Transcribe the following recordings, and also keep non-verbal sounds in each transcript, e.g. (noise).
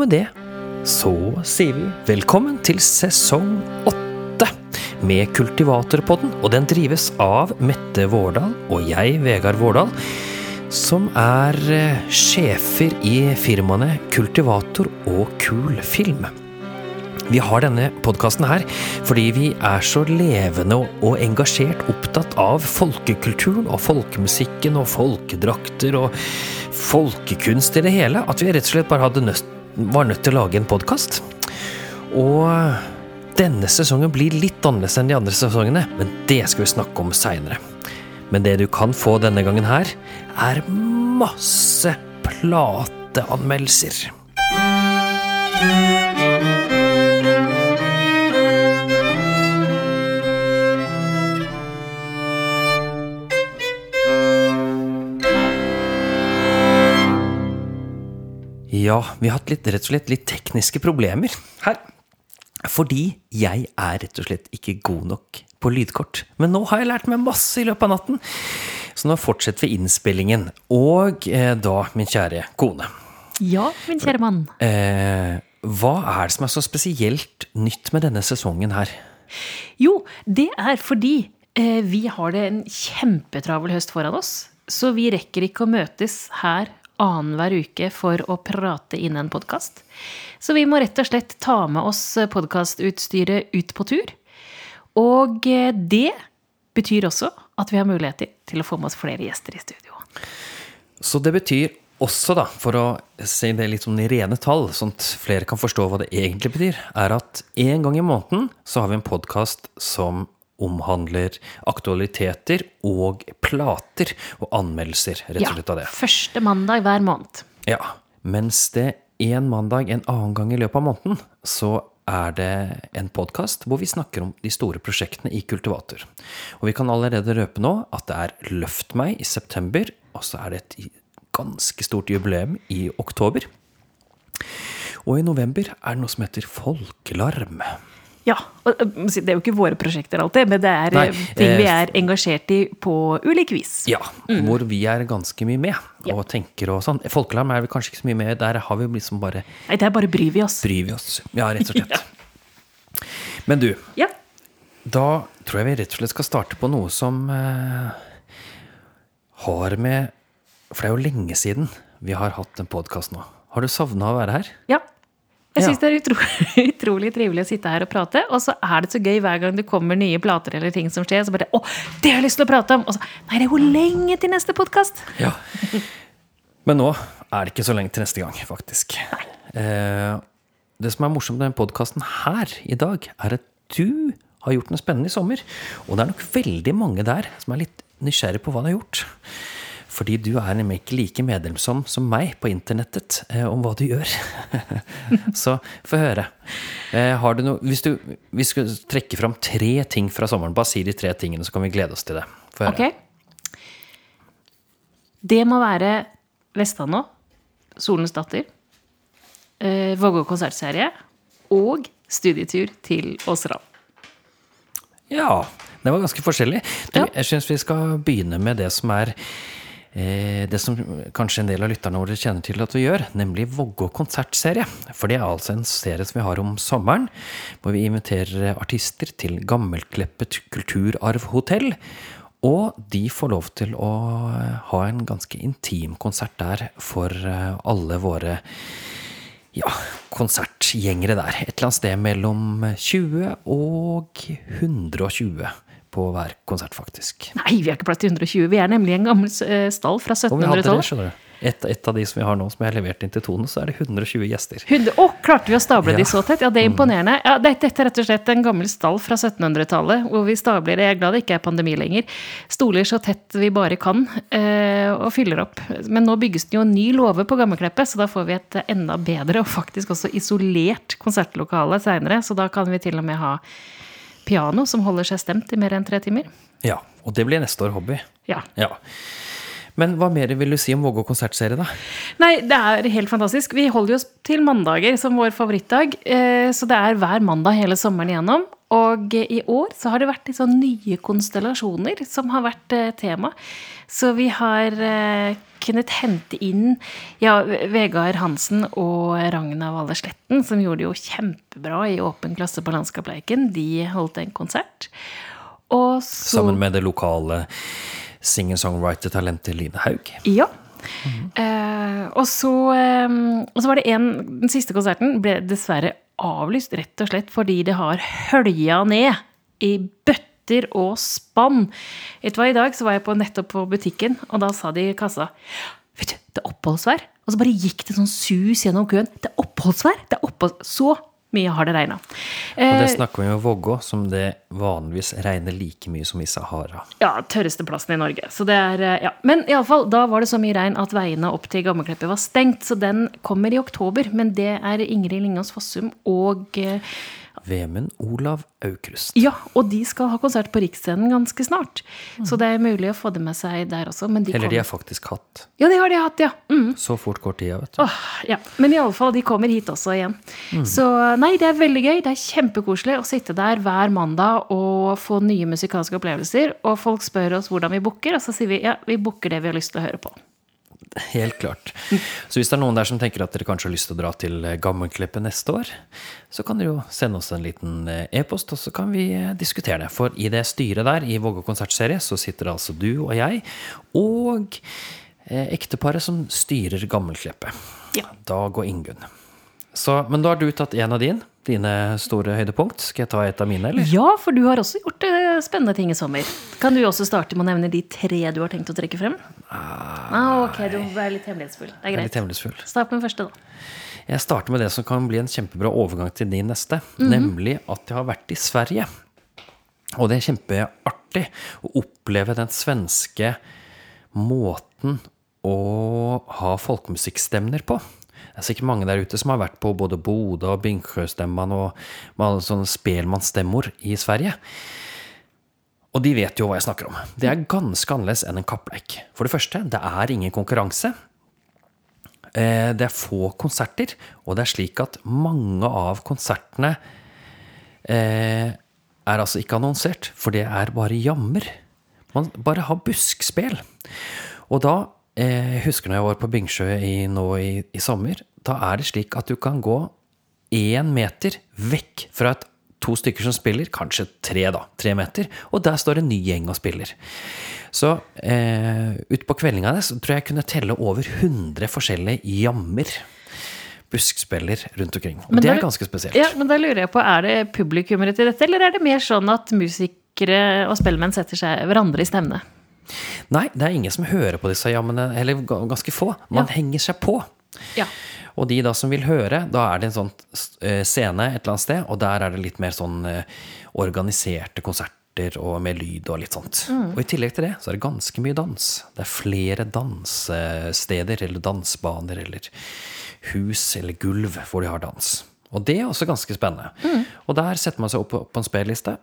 Med det så sier vi velkommen til sesong åtte med Kultivatorpodden. Og den drives av Mette Vårdal og jeg, Vegard Vårdal, som er eh, sjefer i firmaene Kultivator og Kul Film. Vi har denne podkasten her fordi vi er så levende og engasjert opptatt av folkekulturen og folkemusikken og folkedrakter og folkekunst i det hele, at vi rett og slett bare hadde nødt, var nødt til å lage en podkast. Og denne sesongen blir litt annerledes enn de andre sesongene, men det skal vi snakke om seinere. Men det du kan få denne gangen her, er masse plateanmeldelser. Ja, vi har hatt litt, rett og slett litt tekniske problemer her. Fordi jeg er rett og slett ikke god nok på lydkort. Men nå har jeg lært meg masse i løpet av natten. Så nå fortsetter vi innspillingen. Og eh, da, min kjære kone. Ja, min kjære mann. Eh, hva er det som er så spesielt nytt med denne sesongen her? Jo, det er fordi eh, vi har det en kjempetravel høst foran oss. Så vi rekker ikke å møtes her annenhver uke for å prate inn en podkast. Så vi må rett og slett ta med oss podkastutstyret ut på tur. Og eh, det betyr også at vi har muligheter til å få med oss flere gjester i studio. Så det betyr også, da, for å si det litt sånn i rene tall, sånn at flere kan forstå hva det egentlig betyr, er at en gang i måneden så har vi en podkast som omhandler aktualiteter og plater og anmeldelser, rett og slett av det. Ja, første mandag hver måned. Ja, mens det en mandag en annen gang i løpet av måneden, så er det en podkast hvor vi snakker om de store prosjektene i Kultivator. Og vi kan allerede røpe nå at det er Løft meg i september, og så er det et ganske stort jubileum i oktober. Og i november er det noe som heter Folkelarm. Ja. og Det er jo ikke våre prosjekter alltid, men det er Nei, ting vi er engasjert i på ulik vis. Ja, mm. hvor vi er ganske mye med og ja. tenker og sånn. Folkelarm er vi kanskje ikke så mye med. Der har vi liksom bare Nei, der bare bryr vi oss. Bryr vi oss. Ja, rett og (laughs) slett. ja. Men du, ja. da tror jeg vi rett og slett skal starte på noe som uh, har med For det er jo lenge siden vi har hatt en podkast nå. Har du savna å være her? Ja. Jeg syns det er utrolig, (laughs) utrolig, trivelig å sitte her og prate. Og så er det så gøy hver gang det kommer nye plater eller ting som skjer. Så bare Å, det har jeg lyst til å prate om! Og så Nei, det er jo lenge til neste podkast! Ja. Men nå er det ikke så lenge til neste gang, faktisk. Eh, det som er morsomt med denne podkasten her i dag, er at du har gjort noe spennende i sommer. Og det er nok veldig mange der som er litt nysgjerrig på hva du har gjort. Fordi du er nemlig ikke like medlemsom som meg på internettet eh, om hva du gjør. (laughs) så få høre. Eh, har du noe, hvis du vi skal trekke fram tre ting fra sommeren, bare si de tre tingene, så kan vi glede oss til det. Få høre. Okay. Det må være Vestlandet, Solens datter, eh, Vågå konsertserie og studietur til Åseral. Ja. Det var ganske forskjellig. Ja. Jeg syns vi skal begynne med det som er det som kanskje en del av lytterne våre kjenner til at vi gjør, nemlig Vågå konsertserie. For det er altså en serie som vi har om sommeren, hvor vi inviterer artister til Gammelkleppet kulturarvhotell. Og de får lov til å ha en ganske intim konsert der for eh, alle våre ja, konsertgjengere der. Et eller annet sted mellom 20 og 120 på hver konsert, faktisk. Nei, vi har ikke plass til 120. Vi er nemlig en gammel eh, stall fra 1700-tallet. Et, et, av de som vi har nå, som jeg har levert inn til Tone, så er det 120 gjester. Å, oh, klarte vi å stable ja. de så tett? Ja, det er imponerende. Ja, dette er rett og slett en gammel stall fra 1700-tallet, hvor vi stabler Jeg er glad det ikke er pandemi lenger. Stoler så tett vi bare kan, eh, og fyller opp. Men nå bygges det jo en ny låve på Gammelkleppet, så da får vi et enda bedre og faktisk også isolert konsertlokale seinere. Så da kan vi til og med ha piano som holder seg stemt i mer enn tre timer. Ja, og det blir neste år hobby. Ja. ja. Men hva mer vil du si om Vågå konsertserie, da? Nei, Det er helt fantastisk. Vi holder oss til mandager som vår favorittdag. Eh, så det er hver mandag hele sommeren igjennom. Og i år så har det vært sånn nye konstellasjoner som har vært eh, tema. Så vi har eh, kunnet hente inn ja, Vegard Hansen og Ragna Valle Sletten, som gjorde det jo kjempebra i åpen klasse på Landskapleiken. De holdt en konsert. Så Sammen med det lokale singer-songwriter-talentet Line Haug. Ja. Mm. Eh, og, så, um, og så var det en Den siste konserten ble dessverre avlyst rett og slett fordi det har hølja ned i bøtter og spann. Vet du hva, I dag så var jeg på, nettopp på butikken, og da sa de i kassa Vet du, det er oppholdsvær. Og så bare gikk det sånn sus gjennom køen. Det er oppholdsvær! Det er oppholds... Så mye har det regna. Og det eh, snakker vi om Vågå, som det vanligvis regner like mye som i Sahara. Ja, tørreste plassen i Norge. Så det er, eh, ja. Men iallfall, da var det så mye regn at veiene opp til Gammelkleppet var stengt. Så den kommer i oktober. Men det er Ingrid Lingås Fossum og eh, Vemund Olav Aukrust. Ja, og de skal ha konsert på Riksscenen ganske snart. Mm. Så det er mulig å få det med seg der også. De Eller de har faktisk hatt. Ja, de har de hatt, ja. Mm. Så fort går tida, vet du. Åh, ja. Men iallfall, de kommer hit også igjen. Mm. Så nei, det er veldig gøy. Det er kjempekoselig å sitte der hver mandag og få nye musikalske opplevelser. Og folk spør oss hvordan vi booker, og så sier vi ja, vi booker det vi har lyst til å høre på. Helt klart. Så hvis det er noen der som tenker at dere kanskje har lyst til å dra til Gammelklippet neste år, så kan dere jo sende oss en liten eh, e-post, og så kan vi eh, diskutere det. For i det styret der, i Vågå konsertserie, så sitter altså du og jeg, og ekteparet som styrer Gammelklippet Ja. Dag og Ingunn. Men da har du tatt en av din dine store høydepunkt? Skal jeg ta et av mine, eller? Ja, for du har også gjort uh, spennende ting i sommer. Kan du også starte med å nevne de tre du har tenkt å trekke frem? Ah, ok, du er litt hemmelighetsfull. Det er greit. Litt hemmelighetsfull. Start med den første, da. Jeg starter med det som kan bli en kjempebra overgang til din neste. Mm -hmm. Nemlig at jeg har vært i Sverige. Og det er kjempeartig å oppleve den svenske måten å ha folkemusikkstemner på. Det er sikkert mange der ute som har vært på både Bodø og Bingsjøstemman og med sånne spelmannsstemmer i Sverige. Og de vet jo hva jeg snakker om. Det er ganske annerledes enn en kappleik. For det første, det er ingen konkurranse. Eh, det er få konserter, og det er slik at mange av konsertene eh, er altså ikke annonsert, for det er bare jammer. Man bare har buskspel. Og da jeg eh, husker når jeg var på Bingsjø i, nå i, i, sommer. Da er det slik at du kan gå én meter vekk fra et, to stykker som spiller, kanskje tre, da, tre meter, og der står en ny gjeng og spiller. Så eh, utpå kveldinga så tror jeg jeg kunne telle over 100 forskjellige jammer. Buskspiller rundt omkring. Og det er ganske spesielt. Ja, men da lurer jeg på, Er det publikummere til dette, eller er det mer sånn at musikere og spellemenn setter seg hverandre i stevne? Nei, det er ingen som hører på disse jammene. Eller ganske få. Man ja. henger seg på. Ja. Og de da som vil høre, da er det en sånn eh, scene et eller annet sted, og der er det litt mer sånn eh, organiserte konserter og med lyd og litt sånt. Mm. Og i tillegg til det så er det ganske mye dans. Det er flere dansesteder eller dansbaner eller hus eller gulv hvor de har dans. Og det er også ganske spennende. Mm. Og der setter man seg opp på en spilleliste,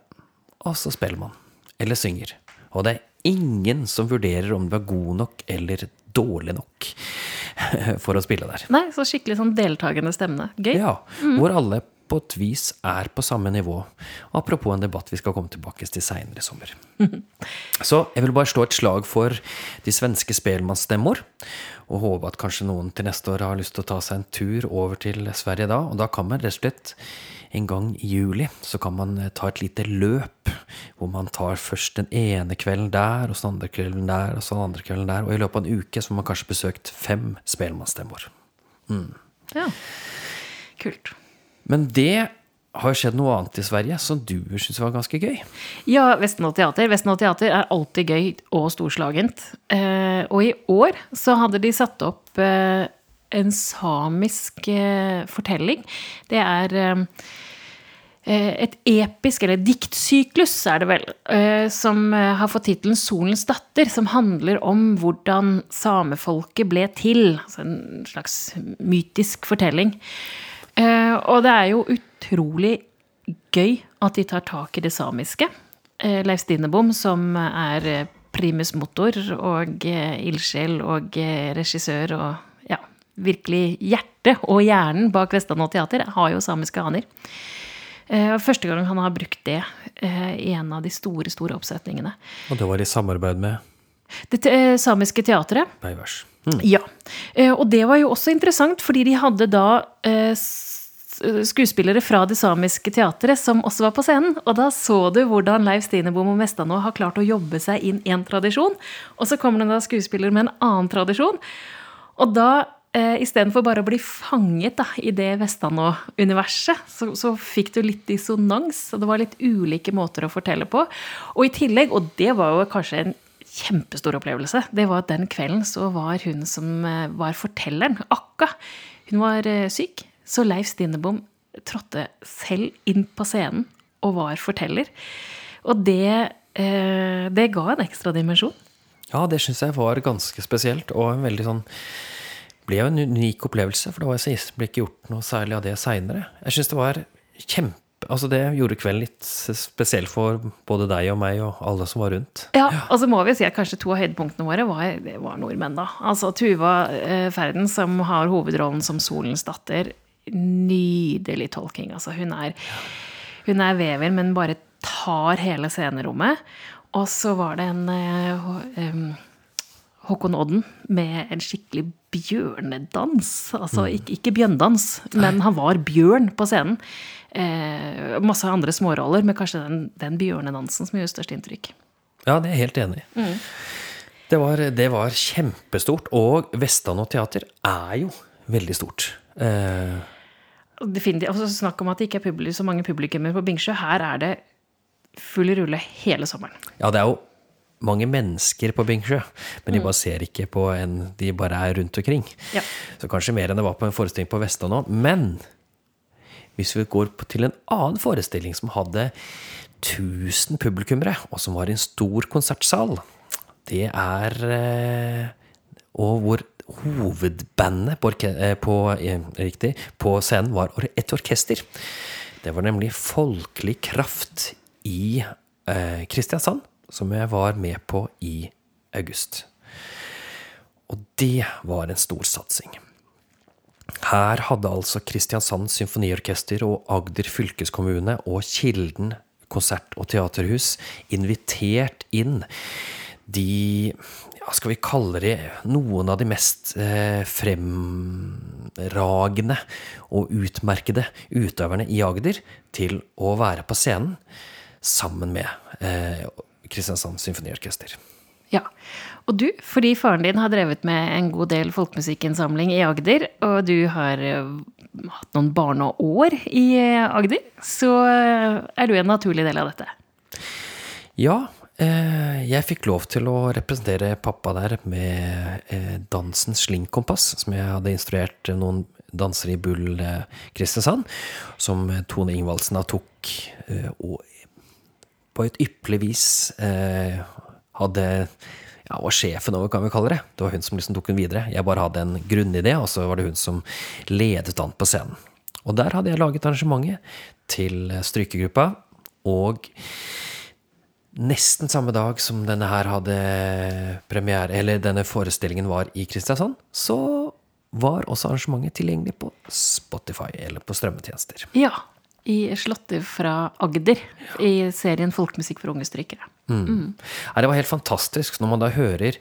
og så spiller man. Eller synger. Og det er ingen som vurderer om du er god nok eller dårlig nok for å spille der. Nei, så skikkelig sånn deltakende stemme. Gøy. Ja, mm. hvor alle på et vis er på samme nivå. Apropos en debatt vi skal komme tilbake til seinere i sommer. (laughs) Så jeg vil bare slå et slag for de svenske spelmannsstemmer, og håpe at kanskje noen til neste år har lyst til å ta seg en tur over til Sverige da. Og da kan man rett og slett en gang i juli så kan man eh, ta et lite løp, hvor man tar først den ene kvelden der, og så den andre kvelden der, og så den andre kvelden der. Og i løpet av en uke så har man kanskje besøkt fem spelmannsstemmer. Mm. Ja. Kult. Men det har skjedd noe annet i Sverige som du syns var ganske gøy? Ja, Vestendal Teater. Vestendal Teater er alltid gøy og storslagent. Eh, og i år så hadde de satt opp eh, en samisk eh, fortelling. Det er eh, eh, et episk, eller diktsyklus er det vel, som har fått tittelen 'Solens datter', som handler om hvordan samefolket ble til. Altså en slags mytisk fortelling. Og det er jo utrolig gøy at de tar tak i det samiske. Leif Stinebom, som er primus motor og ildsjel og regissør og virkelig hjertet og hjernen bak Vestlandet Teater har jo samiske aner. Eh, første gang han har brukt det eh, i en av de store, store oppsetningene. Og det var i samarbeid med Det eh, samiske teatret. Beivers. Mm. Ja. Og det var jo også interessant, fordi de hadde da skuespillere fra det samiske teatret som også var på scenen. Og da så du hvordan Leif Stinebom og Mestanå har klart å jobbe seg inn én tradisjon. Og så kommer det da skuespillere med en annen tradisjon. Og da, eh, istedenfor bare å bli fanget da, i det Vestlandet-universet, så, så fikk du litt dissonans. Og det var litt ulike måter å fortelle på. Og i tillegg, og det var jo kanskje en kjempestor opplevelse, det var at den kvelden så var hun som eh, var fortelleren, Akka, hun var eh, syk. Så Leif Stinebom trådte selv inn på scenen og var forteller. Og det, eh, det ga en ekstra dimensjon. Ja, det syns jeg var ganske spesielt, og en veldig sånn ble jo en unik opplevelse, for det var sist ble ikke gjort noe særlig av det seinere. Jeg syns det var kjempe Altså, det gjorde kvelden litt spesiell for både deg og meg og alle som var rundt. Ja, og så må vi si at kanskje to av høydepunktene våre var, var nordmenn, da. Altså Tuva eh, Ferden, som har hovedrollen som Solens datter. Nydelig tolking. Altså, hun er, hun er vever, men bare tar hele scenerommet. Og så var det en eh, Håkon Odden med en skikkelig bjørnedans. Altså ikke, ikke bjørndans, men han var bjørn på scenen. Eh, masse andre småroller, men kanskje den, den bjørnedansen som gjør størst inntrykk. Ja, det er jeg helt enig i. Det, var, det var kjempestort, og Vestland og teater er jo veldig stort. Eh, Definitivt. Altså, snakk om at det ikke er publi- så mange publikummer på Bingsjø. Her er det full rulle hele sommeren. ja, det er jo mange mennesker på Bingsjø, men de bare ser ikke på en De bare er rundt omkring. Ja. Så kanskje mer enn det var på en forestilling på Vestland òg. Men hvis vi går på- til en annen forestilling som hadde 1000 publikummere, og som var i en stor konsertsal, det er eh, Og hvor hovedbandet på, eh, på, eh, riktig, på scenen var et orkester. Det var nemlig Folkelig Kraft i Kristiansand, som jeg var med på i august. Og det var en stor satsing. Her hadde altså Kristiansand Symfoniorkester og Agder fylkeskommune og Kilden konsert- og teaterhus invitert inn de ja, Skal vi kalle det noen av de mest eh, fremragende og utmerkede utøverne i Agder til å være på scenen sammen med eh, Kristiansand Symfoniorkester. Ja. Og du, fordi faren din har drevet med en god del folkemusikkinnsamling i Agder, og du har eh, hatt noen barneår i eh, Agder, så eh, er du en naturlig del av dette. Ja, jeg fikk lov til å representere pappa der med dansen Slingkompass, som jeg hadde instruert noen dansere i Bull Kristiansand, som Tone Ingvaldsen da tok og på et ypperlig vis eh, hadde ja, var sjefen over, kan vi kalle det. Det var hun som liksom tok den videre. Jeg bare hadde en grunnidé, og så var det hun som ledet an på scenen. Og der hadde jeg laget arrangementet til strykegruppa, og nesten samme dag som denne her hadde premiere, eller denne forestillingen var i Kristiansand, så var også arrangementet tilgjengelig på Spotify eller på strømmetjenester. Ja. I Slåtter fra Agder, i serien Folkemusikk for unge strykere. Nei, det var helt fantastisk når man da hører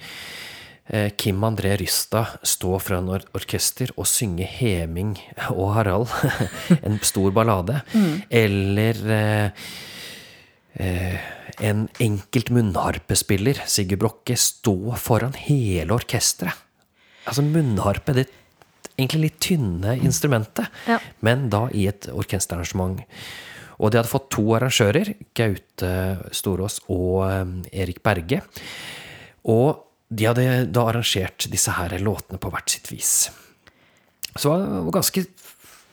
eh, Kim André Rysta stå fra en or orkester og synge Heming og Harald, (laughs) en stor ballade, eller eh, eh, en enkelt munnharpespiller, Sigurd Brokke, stå foran hele orkesteret. Altså munnharpe, det egentlig litt tynne instrumentet, Ja. men da i et orkesterarrangement. Og de hadde fått to arrangører, Gaute Storås og eh, Erik Berge. Og de hadde da arrangert disse her låtene på hvert sitt vis. Så det var ganske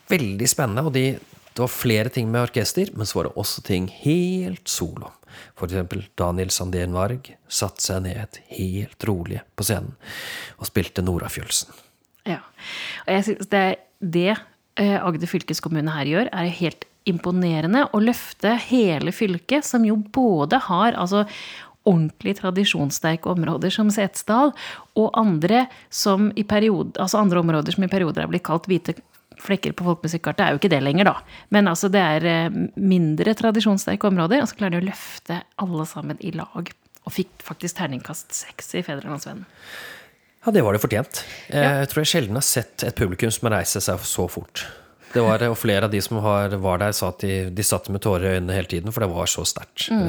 veldig spennende, og de, det var flere ting med orkester, men så var det også ting helt solo. For eksempel Daniel Sandén Varg satte seg ned helt rolig på scenen og spilte Nora Fjølsen. Ja. Og jeg synes det, det eh, Agder fylkeskommune her gjør, er helt imponerende. Å løfte hele fylket, som jo både har altså ordentlig tradisjonssterke områder som Setesdal, og andre, som i periode, altså andre områder som i perioder er blitt kalt hvite flekker på folkemusikkartet er jo ikke det lenger, da. Men altså, det er eh, mindre tradisjonssterke områder, og så klarer de å løfte alle sammen i lag. Og fikk faktisk terningkast seks i Fedrelandsvennen. Ja, det var det fortjent. Jeg tror jeg sjelden har sett et publikum som reiser seg så fort. Det var, og flere av de som var der, sa at de, de satt med tårer i øynene hele tiden, for det var så sterkt. Mm.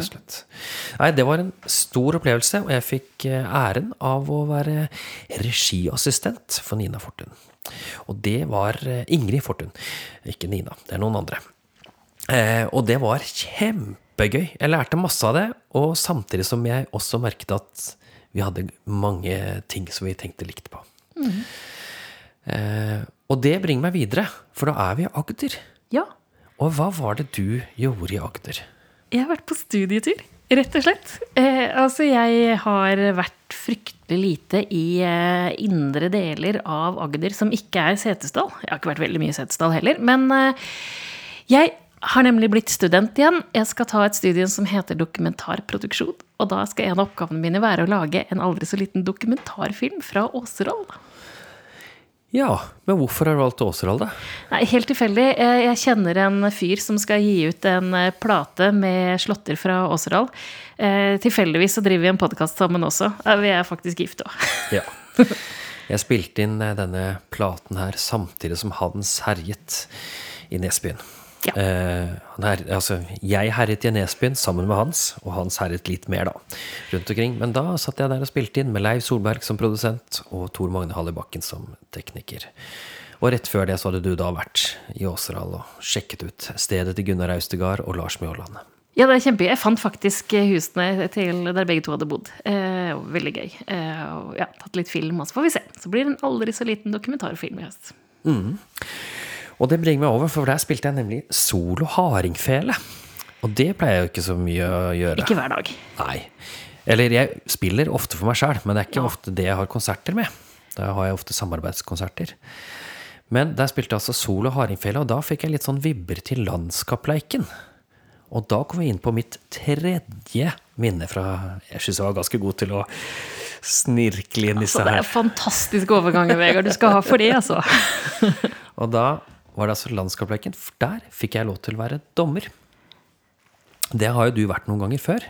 Nei, det var en stor opplevelse, og jeg fikk eh, æren av å være regiassistent for Nina Fortun. Og det var eh, Ingrid Fortun, ikke Nina. Det er noen andre. Eh, og det var kjempegøy. Jeg lærte masse av det, og samtidig som jeg også merket at vi hadde mange ting som vi tenkte likt på. Eh, og det bringer meg videre, for da er vi i Agder. Ja. Og hva var det du gjorde i Agder? Jeg har vært på studietur, rett og slett. Eh, altså, jeg har vært fryktelig lite i eh, indre deler av Agder som ikke er Setesdal. Jeg har ikke vært veldig mye i Setesdal heller. Men eh, jeg har nemlig blitt student igjen. Jeg skal ta et studium som heter dokumentarproduksjon. Og da skal en av oppgavene mine være å lage en aldri så liten dokumentarfilm fra Åseral. Ja, men hvorfor har du valgt Åseral, da? Nei, helt tilfeldig. Eh, Jeg kjenner en fyr som skal gi ut en eh, plate med slåtter fra Åseral. Eh, Tilfeldigvis så driver vi en podkast sammen også. Vi er faktisk gift òg. (laughs) Ja. Jeg spilte inn denne platen her samtidig som Hans herjet i Nesbyen. Ja. Eh, han her, altså, jeg herjet i Nesbyen sammen med Hans, og Hans herjet litt mer, da. Rundt omkring. Men da satt jeg der og spilte inn med Leiv Solberg som produsent og Tor Magne Hallebakken som tekniker. Og rett før det så hadde du da vært i Åseral og sjekket ut stedet til Gunnar Austegard og Lars Mjåland. Ja, det er kjempegøy. Jeg fant faktisk husene til der begge to hadde bodd. Eh, veldig gøy. Eh, og ja, tatt litt film, og så får vi se. Så blir det en aldri så liten dokumentarfilm i høst. Og det bringer meg over, for der spilte jeg nemlig solo hardingfele. Og det pleier jeg jo ikke så mye å gjøre. Ikke hver dag. Nei. Eller jeg spiller ofte for meg sjøl, men det er ikke Ja. ofte det jeg har konserter med. Da har jeg ofte samarbeidskonserter. Men der spilte jeg altså solo hardingfele, og da fikk jeg litt sånn vibber til landskapleiken. Og da kom vi inn på mitt tredje minne fra Jeg syns jeg var ganske god til å snirkle inn disse Altså det her. er fantastiske overganger, Vegard. Du skal ha for det, altså. (laughs) Og da var det altså landskapsleken. For der fikk jeg lov til å være dommer. Det har jo du vært noen ganger før.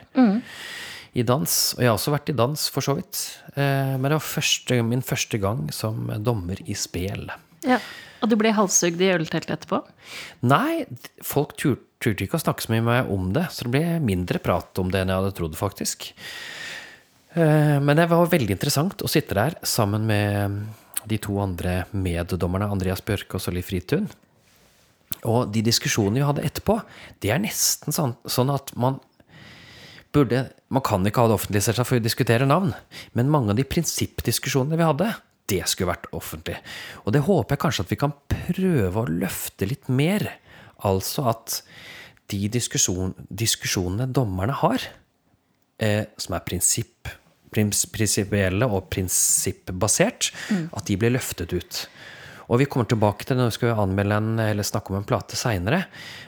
I dans. Og jeg har også vært i dans, for så vidt. Eh, Men det var første, min første gang som dommer i spel. Ja. Og du ble halshugd i ølteltet etterpå? Nei, folk tur- turte ikke å snakke så mye med meg om det, så det ble mindre prat om det enn jeg hadde trodd, faktisk. Eh, Men det var veldig interessant å sitte der sammen med de to andre meddommerne, Andreas Bjørke og Solli Fritun. Og de diskusjonene vi hadde etterpå, det er nesten sånn, sånn at man burde Man kan ikke ha det offentlig selvsagt, for vi diskuterer navn, men mange av de prinsippdiskusjonene vi hadde, det skulle vært offentlig. Og det håper jeg kanskje at vi kan prøve å løfte litt mer. Altså at de diskusjon, diskusjonene dommerne har, eh, som er prinsipp, prins- prinsipielle og prinsippbasert, at de blir løftet ut. Og vi kommer tilbake til når vi skal anmelde en, eller snakke om en plate seinere,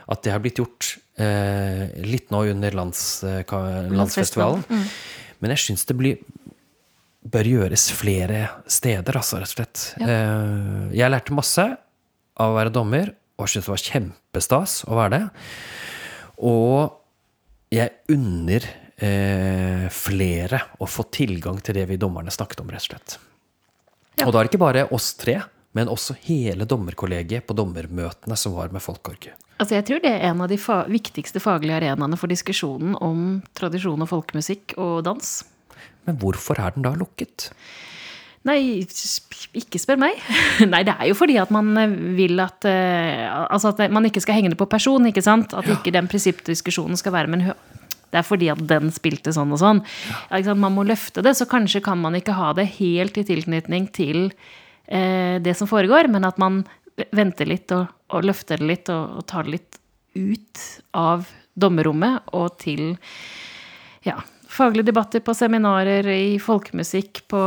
at det har blitt gjort eh, litt nå under lands, eh, landsfestivalen. Men jeg syns det blir, bør gjøres flere steder, altså, rett og slett. Eh, jeg lærte masse av å være dommer, og syntes det var kjempestas å være det. Og jeg unner eh, flere å få tilgang til det vi dommerne snakket om, rett og slett. Og da er det ikke bare oss tre, men også hele dommerkollegiet på dommermøtene som var med Folkorget. Altså, jeg tror det er en av de fa viktigste faglige arenaene for diskusjonen om tradisjon og folkemusikk og dans. Men hvorfor er den da lukket? Nei, ikke spør meg. (laughs) Nei, det er jo fordi at man vil at eh, Altså at man ikke skal henge det på person, ikke sant? At ikke den prinsippdiskusjonen skal være med hø- det er fordi at den spilte sånn og sånn. Ja? Man må løfte det, så kanskje kan man ikke ha det helt i tilknytning til eh, det som foregår, men at man venter litt og, og løfter det litt og, og tar det litt ut av dommerrommet og til ja, faglige debatter på seminarer, i folkemusikk, på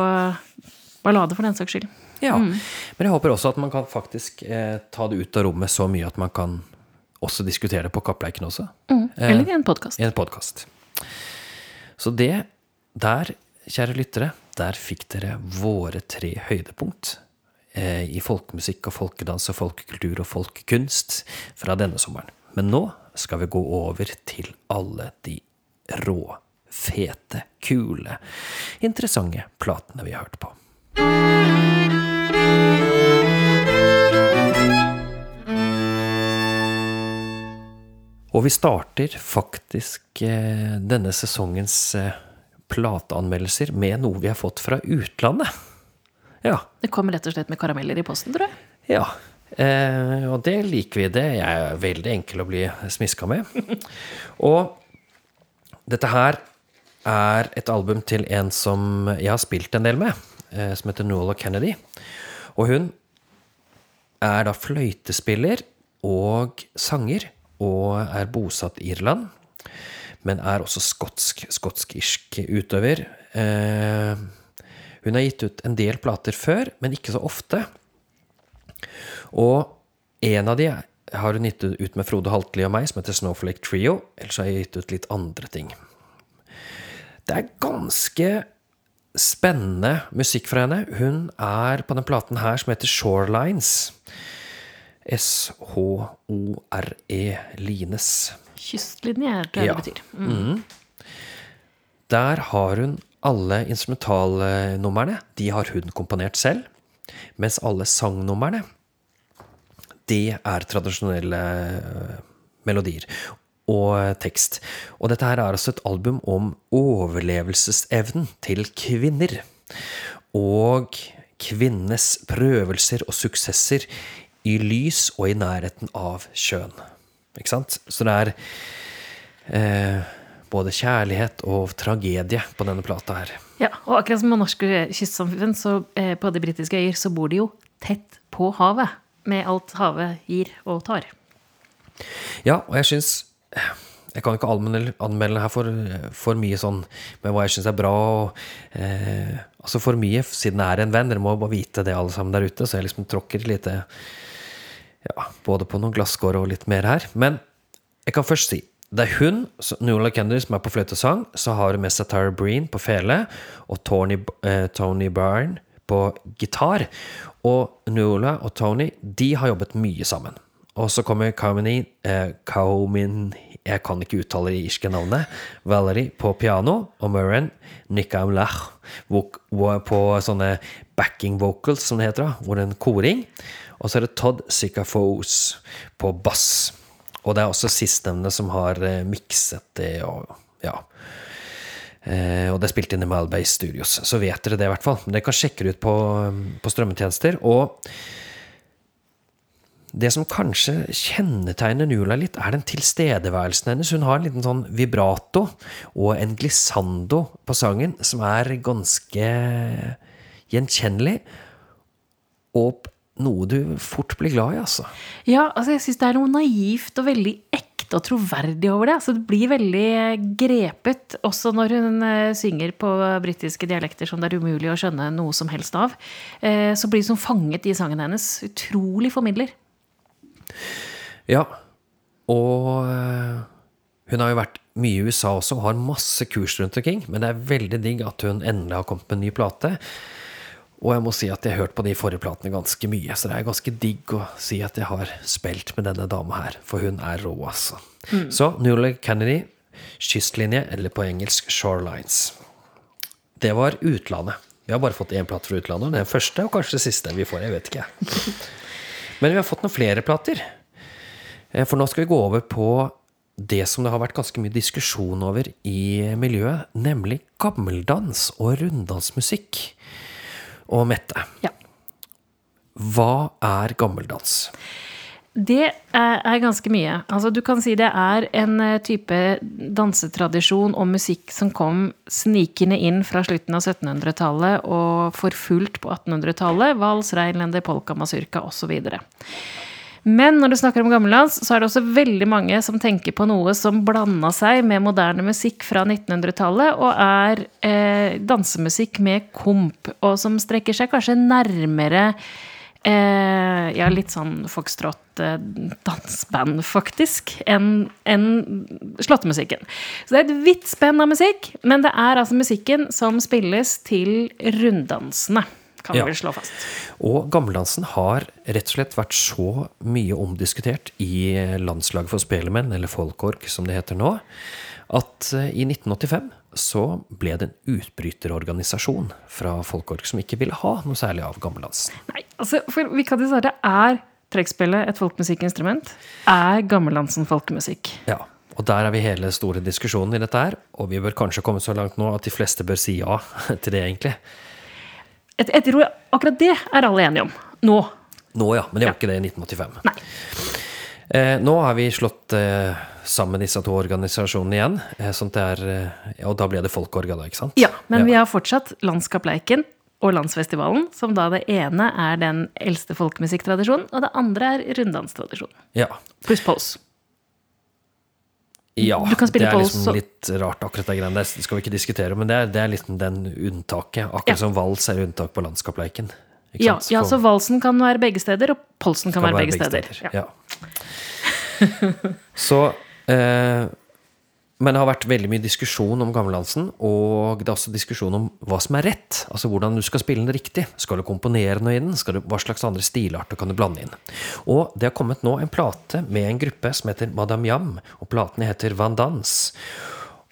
ballade for den saks skyld. Ja, Men jeg håper også at man kan faktisk eh, ta det ut av rommet så mye at man kan også diskutere det på Kappleiken også. Eller i en podkast. I en podkast. Så det der, kjære lyttere, der fikk dere våre tre høydepunkt eh, i folkemusikk og folkedans og folkekultur og folkekunst fra denne sommeren. Men nå skal vi gå over til alle de rå, fete, kule, interessante platene vi har hørt på. Og vi starter faktisk eh, denne sesongens eh, plateanmeldelser med noe vi har fått fra utlandet. Ja. Det kommer rett og slett med karameller i posten, tror jeg. Ja. Eh, og det liker vi. Det Jeg er veldig enkel å bli smiska med. (laughs) og dette her er et album til en som jeg har spilt en del med, eh, som heter Nola Kennedy. Og hun er da fløytespiller og sanger og er bosatt i Irland. Men er også skotsk, skotsk-irsk utøver. Eh, hun har gitt ut en del plater før, men ikke så ofte. Og en av de har hun gitt ut med Frode Haltli og meg, som heter Snowflake Trio. Ellers har jeg gitt ut litt andre ting. Det er ganske spennende musikk fra henne. Hun er på den platen her som heter Shorelines. S-H-O-R-E Lines. Kystlinje, jeg Ja. det betyr. Mm. Der har hun alle instrumentalnumrene. De har hun komponert selv. Mens alle sangnumrene, det er tradisjonelle øh, melodier og tekst. Og dette her er altså et album om overlevelsesevnen til kvinner. Og kvinnenes prøvelser og suksesser i lys og i nærheten av kjønn. Ikke sant? Så det er eh, både kjærlighet og tragedie på denne plata her. Ja, og akkurat som på norske kystsamfunn, så eh, på de britiske øyer, så bor de jo tett på havet. Med alt havet gir og tar. Ja, og jeg syns Jeg kan ikke anmelde, her for, for mye sånn med hva jeg syns er bra. Og, eh, altså for mye, siden jeg er en venn. Dere må bare vite det, alle sammen der ute. Så jeg liksom tråkker litt eh, ja, både på noen glasskår og litt mer her. Men jeg kan først si det er hun, Nuala Kennedy, som er på fløytesang. Så har hun med seg Tara Breen på fele og Tony, eh, Tony Byrne på gitar. Og Nuala og Tony de har jobbet mye sammen. Og så kommer Kaumini eh, Jeg kan ikke uttale det irske navnet. Valerie på piano. Og Murren Nikamlach på sånne backing vocals, som det heter. Hvor det er en koring. Og så er det Todd Sikafos på bass. Og det er også sistnevnte som har eh, mikset det og ja. Eh, og det er spilt inn i Malbay Studios. Så vet dere det, i hvert fall. Men dere kan sjekke det ut på, på strømmetjenester. Og det som kanskje kjennetegner Nula litt, er den tilstedeværelsen hennes. Hun har en liten sånn vibrato og en glissando på sangen som er ganske gjenkjennelig. Og noe du fort blir glad i, altså. Ja, altså jeg syns det er noe naivt og veldig ekte og troverdig over det. Altså det blir veldig grepet, også når hun eh, synger på britiske dialekter som det er umulig å skjønne noe som helst av. Eh, så blir hun sånn fanget i sangen hennes. Utrolig formidler. Ja. Og hun har jo vært mye i USA også og har masse kurs rundt omkring. Men det er veldig digg at hun endelig har kommet med en ny plate. Og jeg må si at jeg har hørt på de forrige platene ganske mye, så det er ganske digg å si at jeg har spilt med denne dama her, for hun er rå, altså. Så Newley Kennedy, kystlinje, eller på engelsk Shorelines. Det var utlandet. Vi har bare fått én plate fra utlandet. Den første og kanskje den siste vi får. Jeg vet ikke. (laughs) Men vi har fått noen flere plater. Eh, For nå skal vi gå over på det som det har vært ganske mye diskusjon over i miljøet, nemlig gammeldans og runddansmusikk. Og Mette, Ja. hva er gammeldans? Det er, ganske mye. Altså, du kan si det er en eh, type dansetradisjon og musikk som kom snikende inn fra slutten av 1700-tallet og forfulgt på 1800-tallet. Vals, reinlender, polka, masurka osv. Men når du snakker om gammeldans, så er det også veldig mange som tenker på noe som blanda seg med moderne musikk fra 1900-tallet, og er eh, dansemusikk med komp, og som strekker seg kanskje nærmere eh, ja, litt sånn foxtrot-dansband, faktisk, enn en slåttemusikken. Så det er et vidt spenn av musikk, men det er altså musikken som spilles til runddansene. Kan vi slå fast. Og gammeldansen har rett og slett vært så mye omdiskutert i Landslaget for spelemenn, eller Folkorg som det heter nå, at eh, i 1985 så ble det en utbryterorganisasjon fra Folkorg som ikke ville ha noe særlig av gammeldansen. Nei, altså, for vi kan si det er trekkspillet et folkemusikkinstrument? Er gammeldansen folkemusikk? Ja. Og der er vi hele store diskusjonen i dette her. Og vi bør kanskje komme så langt nå at de fleste bør si ja (laughs) til det, egentlig. Jeg, jeg tror akkurat det er alle enige om. Nå. Nå, ja. Men det var ikke det i 1985. Nei. Eh, nå har vi slått eh, sammen disse to organisasjonene igjen. Eh, sånn er, eh, og da ble det Folkorga, da, ikke sant? Ja, men ja. vi har fortsatt Landskapleiken og Landsfestivalen, som da det ene er den eldste folkemusikktradisjonen, og det andre er runddanstradisjonen. Ja. Pluss Pose. Ja, det er liksom litt rart, akkurat de greiene Det skal vi ikke diskutere, men det er, det er liksom den unntaket. Akkurat ja. som vals er unntak på landskapsleiken. Ja, ja, så valsen kan være begge steder, og polsen kan være, være, begge, begge steder. steder. Ja. (laughs) så eh, men det har vært veldig mye diskusjon om gammeldansen, og det er også diskusjon om hva som er rett. Altså hvordan du skal spille den riktig. Skal du komponere noe i den? Du, hva slags andre stilarter kan du blande inn? Og det har kommet nå en plate med en gruppe som heter Madame Jam, og platen heter Van Dans.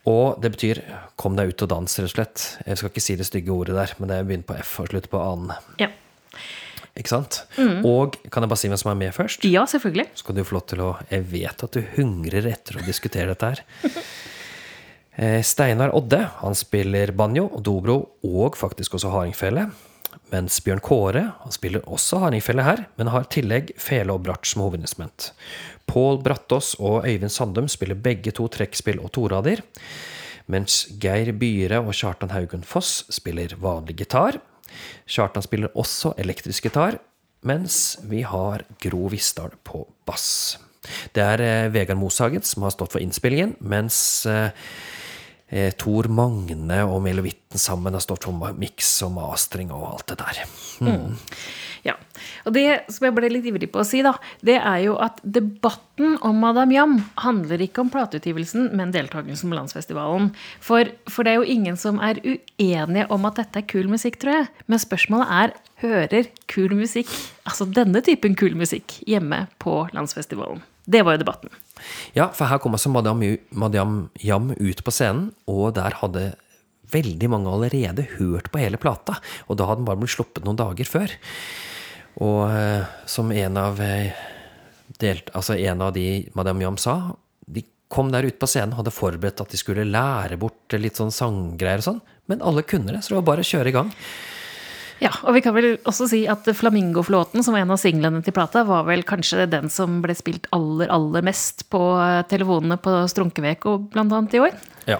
Og det betyr 'kom deg ut og dans', rett og slett. Jeg skal ikke si det stygge ordet der, men det er begynt på F og slutter på annen. Ja. Ikke sant? Mm. Og kan jeg bare si hvem som er med først? Ja, selvfølgelig. Så kan du få lov til å Jeg vet at du hungrer etter å diskutere dette her. (laughs) Eh, Steinar Odde han spiller banjo, dobro og faktisk også hardingfele. Mens Bjørn Kåre han spiller også hardingfele her, men har i tillegg fele og bratsj som hovedinstrument. Pål Brattås og Øyvind Sandum spiller begge to trekkspill og torader. Mens Geir Byre og Kjartan Haugen Foss spiller vanlig gitar. Kjartan spiller også elektrisk gitar, mens vi har Gro Vistdal på bass. Det er eh, Vegard Moshagen som har stått for innspillingen, mens eh, Tor Magne og Melevitten sammen har stått for miks og mastring og alt det der. Mm. Mm. Ja. Og det som jeg ble litt ivrig på å si, da, det er jo at debatten om Madame Jam handler ikke om plateutgivelsen, men deltakelsen på Landsfestivalen. For, for, det er jo ingen som er uenige om at dette er kul musikk, tror jeg. Men spørsmålet er hører kul musikk, altså denne typen kul musikk, hjemme på Landsfestivalen. Det var jo debatten. Ja, for her kom altså Madame, Madame Jam ut på scenen, og der hadde veldig mange allerede hørt på hele plata. Og da hadde den bare blitt sluppet noen dager før. Og eh, som en av, eh, delt, altså en av de Madame Yam sa De kom der ute på scenen hadde forberedt at de skulle lære bort litt sånn sanggreier og sånn. Men alle kunne det, så det var bare å kjøre i gang. Ja, og vi kan vel også si at Flamingoflåten, som var en av singlene til plata, var vel kanskje den som ble spilt aller, aller mest på telefonene på Strunkeveko, blant annet i år. Ja.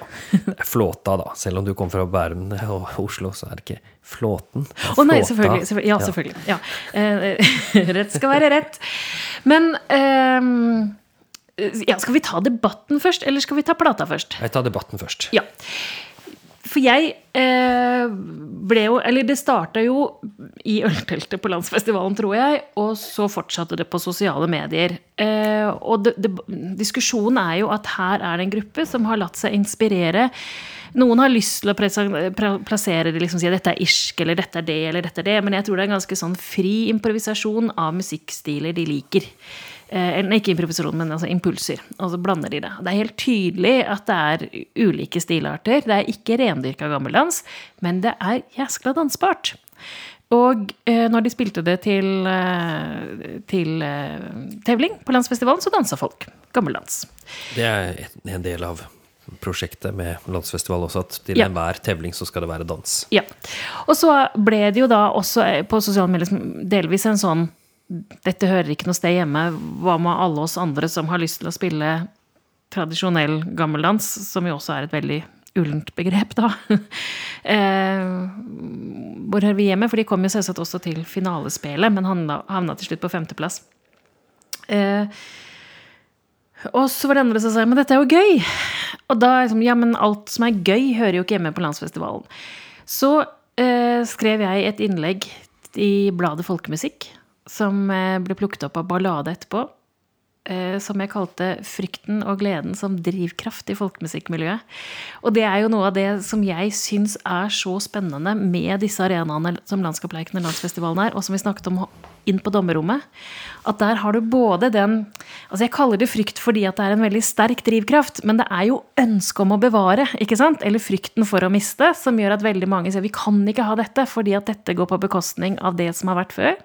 Flåta, da. Selv om du kom fra Bærum og Oslo, så er det ikke Flåten. Å oh, nei, selvfølgelig. selvfølgelig. Ja, selvfølgelig. Ja. Eh, (laughs) rett skal være rett. Men eh, ja, Skal vi ta debatten først, eller skal vi ta plata først? Jeg tar debatten først. Ja. For jeg eh, ble jo Eller det starta jo i ølteltet på landsfestivalen, tror jeg, og så fortsatte det på sosiale medier. Eh, og det, det, diskusjonen er jo at her er det en gruppe som har latt seg inspirere. Noen har lyst til å plassere det, liksom si at dette er irsk, eller dette er det, eller dette er det, men jeg tror det er en ganske sånn fri improvisasjon av musikkstiler de liker. Eh, eller ikke improvisasjon, men altså impulser. Og så blander de det. Det er helt tydelig at det er ulike stilarter. Det er ikke rendyrka gammeldans, men det er jæskla dansbart. Og eh, når de spilte det til, eh, til eh, tevling på landsfestivalen, så dansa folk gammeldans. Det er en del av prosjektet med landsfestival også, at til ja. enhver tevling så skal det være dans. Ja. Og så ble det jo da også på sosiale medier delvis en sånn dette hører ikke noe sted hjemme. Hva med alle oss andre som har lyst til å spille tradisjonell gammeldans, som jo også er et veldig ullent begrep, da. (laughs) eh, hvor hører vi hjemme? For de kom jo selvsagt også til finalespelet, men havna, til slutt på femteplass. Eh, og så var det andre som sa men dette er jo gøy. Og da liksom, ja, men alt som er gøy, hører jo ikke hjemme på landsfestivalen. Så eh, skrev jeg et innlegg i bladet Folkemusikk som eh, ble plukket opp av Ballade etterpå. eh, som jeg kalte 'Frykten og gleden som drivkraft i folkemusikkmiljøet'. Og det er jo noe av det som jeg syns er så spennende med disse arenaene som Landskapleiken og Landsfestivalen er, og som vi snakket om inn på dommerrommet. At der har du både den Altså, jeg kaller det frykt fordi at det er en veldig sterk drivkraft, men det er jo ønsket om å bevare, ikke sant? Eller frykten for å miste, som gjør at veldig mange sier vi kan ikke ha dette fordi at dette går på bekostning av det som har vært før.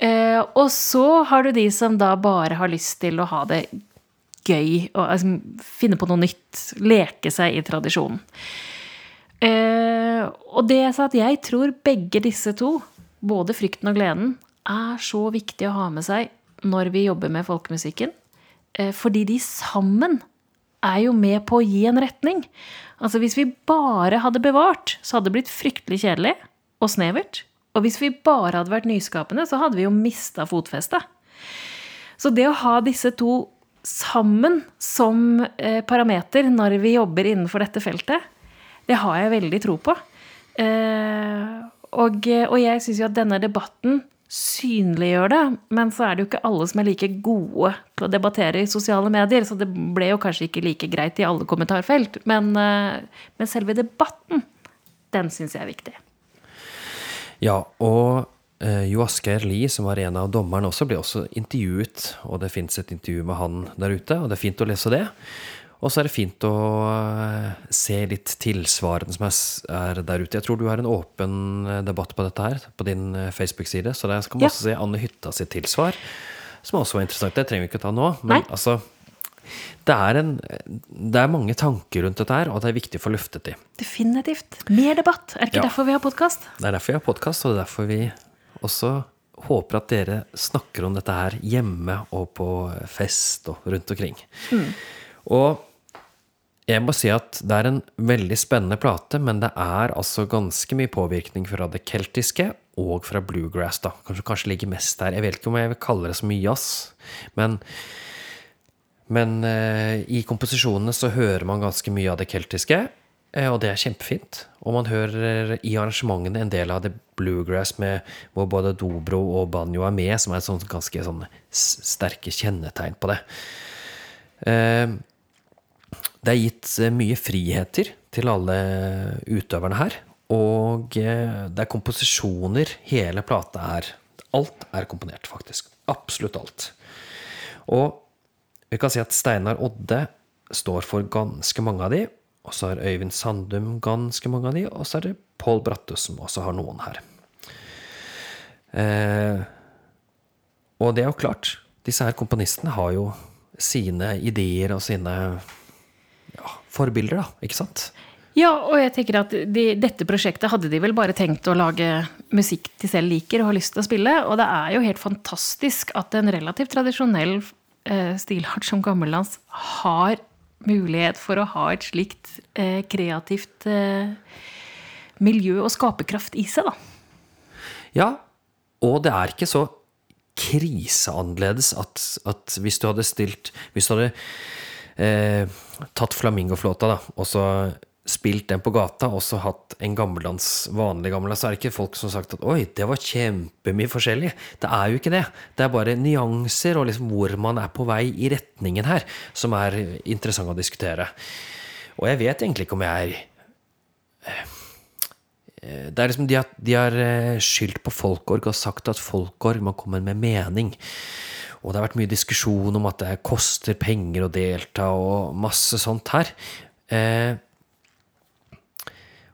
Eh, og så har du de som da bare har lyst til å ha det gøy, og altså, finne på noe nytt, leke seg i tradisjonen. Eh, og det er så at jeg tror begge disse to, både frykten og gleden, er så viktig å ha med seg når vi jobber med folkemusikken. Eh, fordi de sammen er jo med på å gi en retning. Altså Hvis vi bare hadde bevart, så hadde det blitt fryktelig kjedelig og snevert. Og hvis vi bare hadde vært nyskapende, så hadde vi jo mista fotfestet. Så det å ha disse to sammen som eh, parameter når vi jobber innenfor dette feltet, det har jeg veldig tro på. Eh, og, og jeg syns jo at denne debatten synliggjør det, men så er det jo ikke alle som er like gode til å debattere i sosiale medier, så det ble jo kanskje ikke like greit i alle kommentarfelt. Men, eh, men selve debatten, den syns jeg er viktig. Ja, og eh, Jo Asgeir Lie, som var en av dommerne også, ble også intervjuet. Og det fins et intervju med han der ute, og det er fint å lese det. Og så er det fint å eh, se litt tilsvarende som er der ute. Jeg tror du har en åpen eh, debatt på dette her på din eh, Facebook-side. Så der skal man ja. også se Anne Hytta sitt tilsvar, som også var interessant. Det trenger vi ikke ta nå. Men Nei. altså det er, en, det er, mange tanker rundt dette her, og det er viktig å få løftet de. Definitivt. Mer debatt. Er det ikke ja. derfor vi har podkast? Det er derfor vi har podkast, og det er derfor vi også håper at dere snakker om dette her hjemme og på fest og rundt omkring. Mm. Og jeg må si at det er en veldig spennende plate, men det er altså ganske mye påvirkning fra det keltiske og fra bluegrass, da. Kanskje, kanskje ligger mest der. Jeg vet ikke om jeg vil kalle det så mye jazz, men men eh, i komposisjonene så hører man ganske mye av det keltiske, eh, og det er kjempefint. Og man hører i arrangementene en del av det bluegrass med, hvor både dobro og banjo er med, som er sånn, ganske sånn sterke kjennetegn på det. Eh, det er gitt eh, mye friheter til alle utøverne her. Og eh, det er komposisjoner hele plata er. Alt er komponert, faktisk. Absolutt alt. Og vi kan si at Steinar Odde står for ganske mange av de. Og så har Øyvind Sandum ganske mange av de, og så er det Pål Brattus som også har noen her. Eh, og det er jo klart, disse her komponistene har jo sine ideer og sine ja, forbilder, da, ikke sant? Ja, og jeg tenker at de, dette prosjektet hadde de vel bare tenkt å lage musikk de selv liker og har lyst til å spille. Og det er jo helt fantastisk at en relativt tradisjonell stilart som gammeldans har mulighet for å ha et slikt eh, kreativt eh, miljø og skaperkraft i seg, da. Ja, og det er ikke så kriseannerledes at, at hvis du hadde stilt Hvis du hadde eh, tatt flamingoflåta, da, og så spilt den på gata og så hatt en gammeldans, vanlig gammeldans, så er det ikke folk som har sagt at 'oi, det var kjempemye forskjellig'. Det er jo ikke det. Det er bare nyanser og liksom hvor man er på vei i retningen her, som er interessant å diskutere. Og jeg vet egentlig ikke om jeg er eh, det er liksom, De har, de har eh, skyldt på Folkorg og sagt at Folkorg må komme med mening. Og det har vært mye diskusjon om at det koster penger å delta, og masse sånt her. Eh,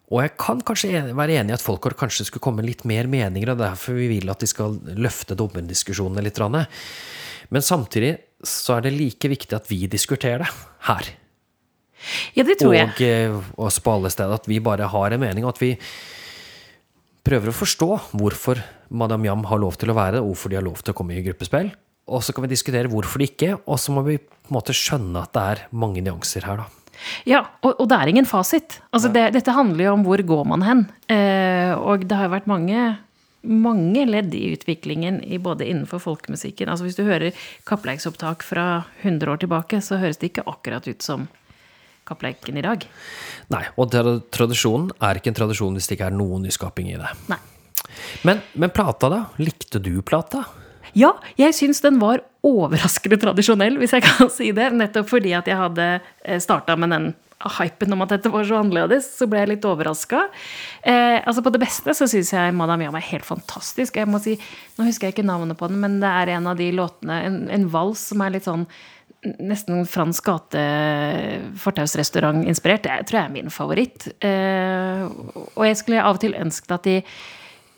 og jeg kan kanskje være enig i at folk kanskje skulle komme litt mer meninger, og derfor vi vil at de skal løfte dommerdiskusjonene litt. Men samtidig så er det like viktig at vi diskuterer det her. Ja, det tror jeg. Og eh, også på alle steder. At vi bare har en mening, og at vi prøver å forstå hvorfor Madam Jam har lov til å være det, og hvorfor de har lov til å komme i gruppespill. Og så kan vi diskutere hvorfor de ikke, og så må vi på en måte skjønne at det er mange nyanser her, da. Ja, og, og, det er ingen fasit. Altså, det, dette handler jo om hvor går man hen. Eh, og det har vært mange, mange ledd i utviklingen i både innenfor folkemusikken. Altså Hvis du hører kappleiksopptak fra 100 år tilbake, så høres det ikke akkurat ut som kappleiken i dag. Nei, og tradisjonen er ikke en tradisjon hvis det ikke er noen nyskaping i det. Nei. Men, men plata, da? Likte du plata? Ja, jeg syns den var overraskende tradisjonell, hvis jeg kan si det. Nettopp fordi at jeg hadde starta med den hypen om at dette var så annerledes, så ble jeg litt overraska. Eh, altså på det beste så syns jeg Madame Yam er helt fantastisk. Jeg må si, Nå husker jeg ikke navnet på den, men det er en av de låtene, en, en vals som er litt sånn nesten fransk gate fortausrestaurant-inspirert. Det tror jeg er min favoritt. Eh, og jeg skulle av og til ønsket at de eh,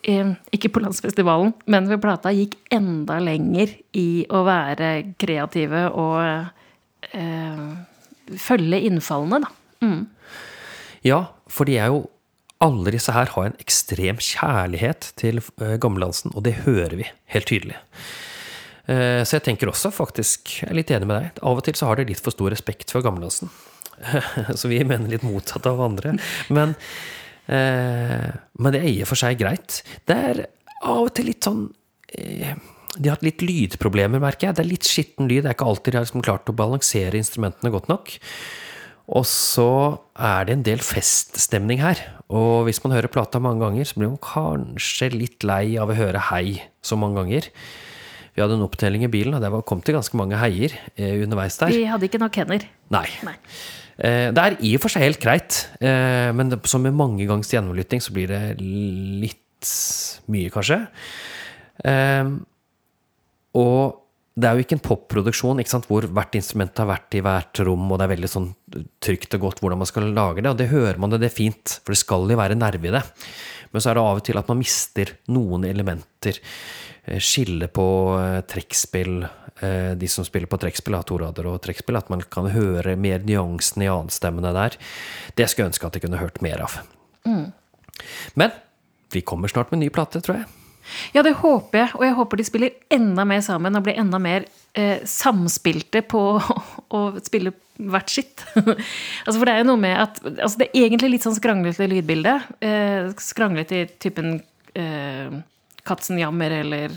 ikke på landsfestivalen, men ved plata gikk enda lenger i å være kreative og eh, følge innfallene, da. Mm. Ja, for de er jo alle disse her har en ekstrem kjærlighet til uh, gammeldansen, og det hører vi helt tydelig. Uh, så jeg tenker også faktisk, jeg er litt enig med deg, av og til så har de litt for stor respekt for gammeldansen. (laughs) så vi mener litt motsatt av andre. Men, men det er i og for seg greit. Det er av og til litt sånn de har hatt litt lydproblemer, merker jeg. Det er litt skitten lyd. Det er ikke alltid de har liksom klart å balansere instrumentene godt nok. Og så er det en del feststemning her. Og hvis man hører plata mange ganger, så blir man kanskje litt lei av å høre hei så mange ganger. Vi hadde en opptelling i bilen, og det kom til ganske mange heier eh, underveis der. Vi hadde ikke nok hender. Nei. Nei. Eh, det er i og for seg helt greit, eh, men som med mange gangs gjennomlytting så blir det litt mye, kanskje. Eh, og det er jo ikke en popproduksjon hvor hvert instrument har vært i hvert rom, og det er veldig sånn trygt og godt hvordan man skal lage det. Og det hører man det, det er fint, for det skal jo være nerve i det. Men så er det av og til at man mister noen elementer. Eh, skille på eh, trekkspill, eh, de som spiller på trekkspill, har torader og trekkspill, at man kan høre mer nyansen i annenstemmene der. Det skulle jeg ønske at jeg kunne hørt mer av. Mm. Men vi kommer snart med en ny plate, tror jeg. Ja, det håper jeg. Og jeg håper de spiller enda mer sammen og blir enda mer eh, samspilte på (laughs) å spille hvert sitt. (laughs) altså, for det er jo noe med at altså, Det er egentlig litt sånn skranglete lydbilde. Eh, skranglete i typen eh, Katzen jammer eller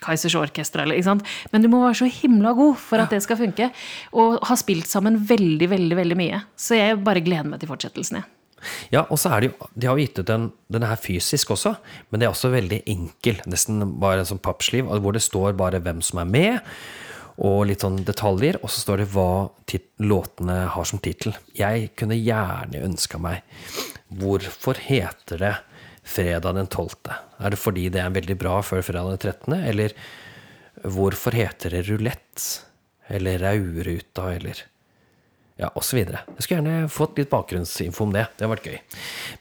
Kaizers Orkester, eller, ikke sant? Men du må være så himla god for at det skal funke. Og ha spilt sammen veldig, veldig, veldig mye. Så jeg bare gleder meg til fortsettelsen, jeg. Ja, og så er det jo De har jo gitt ut den, den her fysisk også, men det er også veldig enkel. Nesten bare en sånn pappsliv, hvor det står bare hvem som er med, og litt sånn detaljer. Og så står det hva låtene har som tittel. Jeg kunne gjerne ønska meg Hvorfor heter det fredag den 12.? Er det fordi det er veldig bra før fredag den 13., eller hvorfor heter det rulett? Eller Rauruta, eller ja, osv. Jeg skulle gjerne fått litt bakgrunnsinfo om det. Det har vært gøy.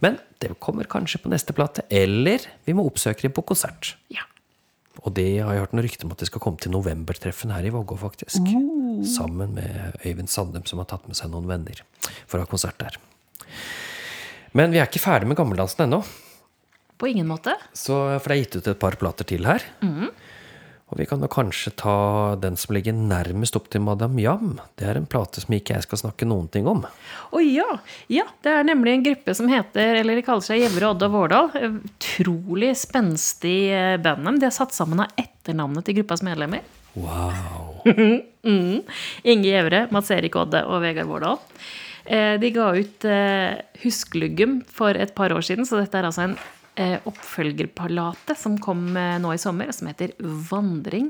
Men det kommer kanskje på neste plate, eller vi må oppsøke dem på konsert. Ja. Og det har jeg hørt noen rykter om at de skal komme til novembertreffen her i Vågå, faktisk. Mm. Sammen med Øyvind Sandem, som har tatt med seg noen venner for å ha konsert der. Men vi er ikke ferdig med gammeldansen ennå. På ingen måte. Så, for det er gitt ut et par plater til her. Mm. Og vi kan jo kanskje ta den som ligger nærmest opp til Madame Jam. Det er en plate som ikke jeg skal snakke noen ting om. Å oh, ja. ja! Det er nemlig en gruppe som heter, eller de kaller seg Gjevre, Odde og Vårdal. Utrolig spenstig eh, band. De er satt sammen av etternavnet til gruppas medlemmer. Wow. (laughs) mm. Inge Gjevre, Mats Erik Odde og Vegard Vårdal. Eh, de ga ut eh, for et par år siden, så dette er altså en Eh, oppfølgerpalate som kom eh, nå i sommer, som heter Vandring.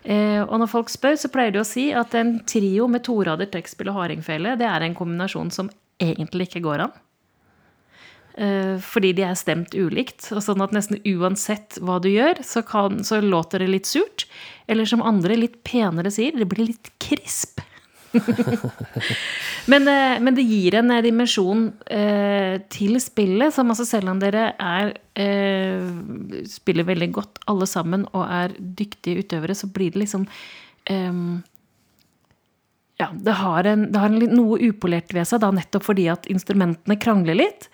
Eh, og når folk spør, så pleier de å si at en trio med torader, trekkspill og hardingfele, det er en kombinasjon som egentlig ikke går an. Fordi de er stemt ulikt. og sånn at nesten uansett hva du gjør, så, kan, så låter det litt surt. Eller som andre litt penere sier, det blir litt krisp. (laughs) men, eh, men, det gir en eh, dimensjon eh, til spillet, som altså selv om dere er eh, Spiller veldig godt alle sammen og er dyktige utøvere, så blir det liksom eh, Ja, det har, en, det har en, noe upolert ved seg, da nettopp fordi at instrumentene krangler litt.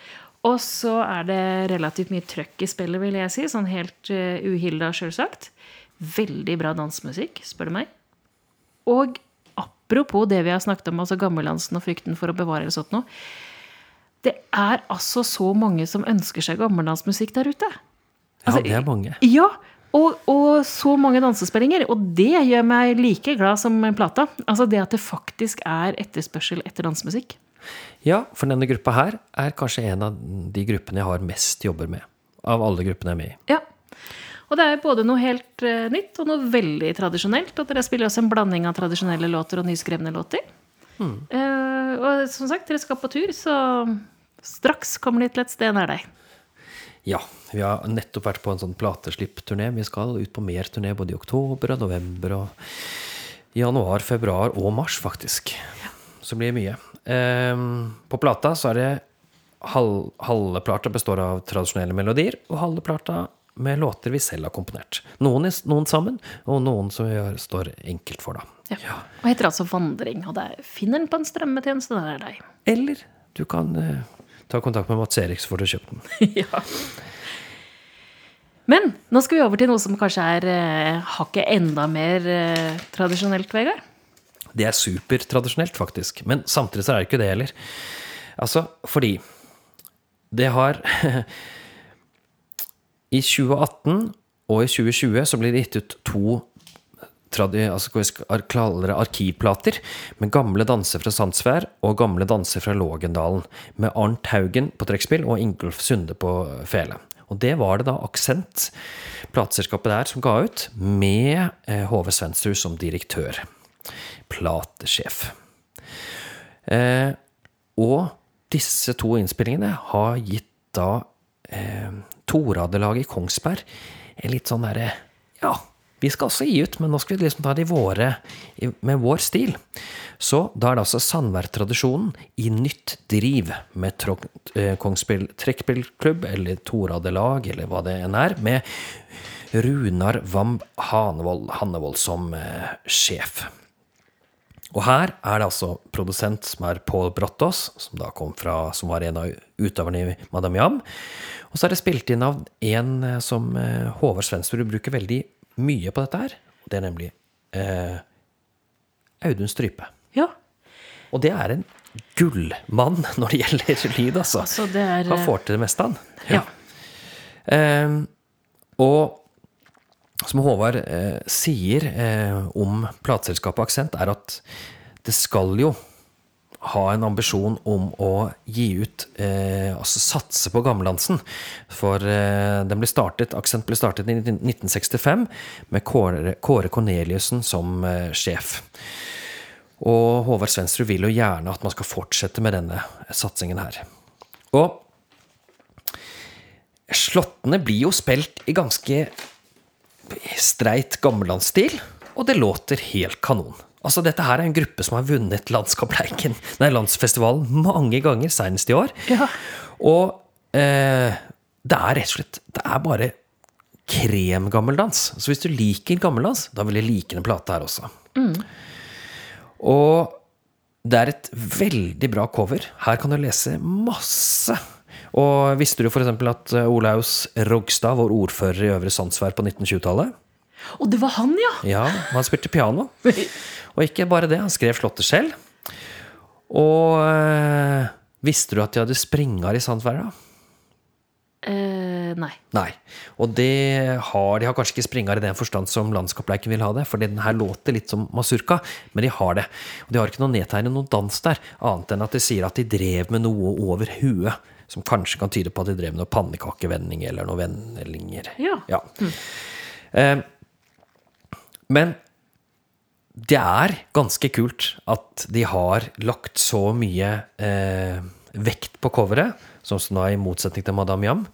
Og så er det relativt mye trøkk i spillet, vil jeg si. Sånn helt uh, uhilda, sjølsagt. Veldig bra dansemusikk, spør du meg. Og Apropos det vi har snakket om, altså gammeldansen og frykten for å bevare eller sånt noe. Det er altså så mange som ønsker seg gammeldansmusikk der ute. Altså, ja, det er mange. Ja, og, og, så mange dansespillinger. Og det gjør meg like glad som plata. Altså det at det faktisk er etterspørsel etter dansemusikk. Ja, for denne gruppa her er kanskje en av de gruppene jeg har mest jobber med. Av alle gruppene jeg er med i. Ja. Og det er både noe helt eh, nytt og noe veldig tradisjonelt. Og dere spiller også en blanding av tradisjonelle låter og nyskrevne låter. Eh, og som sagt, dere skal på tur, så straks kommer de til et sted nær deg. Ja, vi har nettopp vært på en sånn plateslippturné. Vi skal ut på mer turné både i oktober og november og januar, februar og mars, faktisk. Så blir det mye. Ehm, på plata så er det halv, halve plata består av tradisjonelle melodier, og halve plata med låter vi selv har komponert. Noen, noen sammen, og noen som vi gjør, står enkelt for, da. Ja. Og heter altså Vandring. Og det er, finner den på en strømmetjeneste nær deg. Eller du kan uh, ta kontakt med Mats Erik, så får du kjøpt den. (laughs) ja. Men nå skal vi over til noe som kanskje er uh, hakket enda mer uh, tradisjonelt, Vegard. Det er supertradisjonelt, faktisk. Men samtidig så er det ikke det heller. Altså, fordi det har (laughs) I 2018 og i 2020 så blir det gitt ut to altså hva arkivplater med gamle danser fra Sandsvær og gamle danser fra Lågendalen. Med Arnt Haugen på trekkspill og Ingolf Sunde på fele. Og det var det da Aksent, plateselskapet der, som ga ut, med HV Hove Svendsrud som direktør. Platesjef. Eh, og disse to innspillingene har gitt da eh, Toradelaget i Kongsberg er litt sånn derre Ja, vi skal også gi ut, men nå skal vi liksom ta det i våre, med vår stil. Så da er det altså Sandvær-tradisjonen i nytt driv med Kongsberg eh, trekkspillklubb, eller Toradelag, eller hva det enn er, med Runar Wamb Hanevold, Hannevold som eh, sjef. Og her er det altså produsent som er Paul Brottås, som da kom fra, som var en av utøverne i Madame Jam. Og så er det spilt inn av en eh, som eh, Håvard Svensrud bruker veldig mye på dette her. Og det er nemlig eh, Audun Strype. Ja. Og det er en gullmann (laughs) når det gjelder lyd, altså. Altså, det er Han får til det meste, han. Ja. Eh, og som Håvard eh, sier eh, om plateselskapet Aksent, er at det skal jo ha en ambisjon om å gi ut eh, Altså satse på gammeldansen. For eh, den ble startet, Aksent ble startet i 1965 med Kåre, Kåre Corneliussen som eh, sjef. Og Håvard Svensrud vil jo gjerne at man skal fortsette med denne satsingen her. Og Slåttene blir jo spilt i ganske streit gammellandsstil, og det låter helt kanon. Altså, dette her er en gruppe som har vunnet Landskapleiken, nei, landsfestivalen mange ganger, senest i år. Ja. Og eh, det er rett og slett Det er bare kremgammeldans. Så hvis du liker gammeldans, da vil du like den plata her også. Og det er et veldig bra cover. Her kan du lese masse. Og visste du f.eks. at eh, Olaus Rogstad var ordfører i Øvre Sandsvær på 1920-tallet? Og det var han, ja! Ja, han spilte piano. (laughs) Og ikke bare det, han skrev slottet selv. Og øh, visste du at de hadde springer i Sandsvær, da? Eh, nei. Nei. Og det har, de har kanskje ikke springer i den forstand som landskapsleiken vil ha det, for den her låter litt som masurka, men de har det. Og de har ikke noe nedtegnet noen dans der, annet enn at de sier at de drev med noe over huet, som kanskje kan tyde på at de drev med noe pannekakevending eller noe vendinger. Ja. Eh, men det er ganske kult at de har lagt så mye eh, vekt på coveret, sånn som da i motsetning til Madame Jam.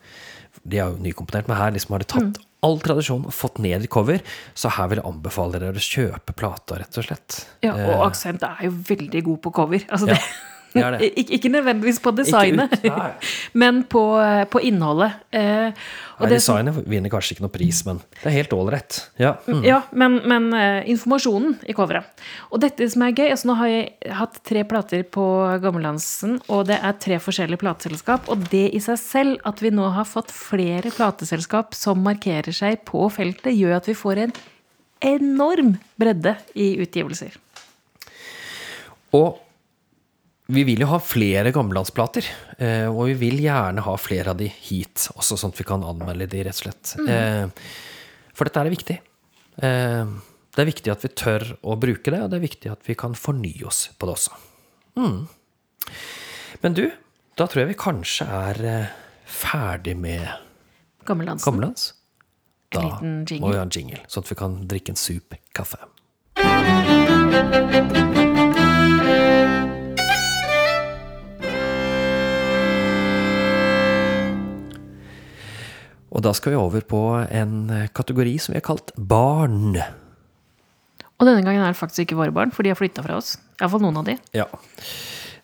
De er jo nykomponert, men her liksom har de tatt all tradisjon og fått ned i cover. Så her vil jeg anbefale dere å kjøpe plata, rett og slett. Ja, og Aksent er jo veldig god på cover. Altså det, det det. Ik ikke nødvendigvis på designet, (laughs) men på, på innholdet. Eh, Nei, det som- designet vinner kanskje ikke noe pris, men det er helt ålreit. Ja. Mm. Ja, men, men eh, informasjonen i coveret. Og dette som er gøy altså Nå har jeg hatt tre plater på Gammeldansen, og det er tre forskjellige plateselskap. Og det i seg selv, at vi nå har fått flere plateselskap som markerer seg på feltet, gjør at vi får en enorm bredde i utgivelser. Og vi vil jo ha flere gammellandsplater, eh, og vi vil gjerne ha flere av de hit, også sånn at vi kan anmelde de, rett og slett. Mm. For dette er viktig. Eh, Det er viktig at vi tør å bruke det, og det er viktig at vi kan fornye oss på det også. Mm. Men du, da tror jeg vi kanskje er eh, ferdig med Gammeldansen. Da må vi ha en jingle, sånn at vi kan drikke en sup kaffe. Og da skal vi over på en kategori som vi har kalt barn. Og denne gangen er det faktisk ikke våre barn, for de har flytta fra oss. Iallfall noen av de. Ja.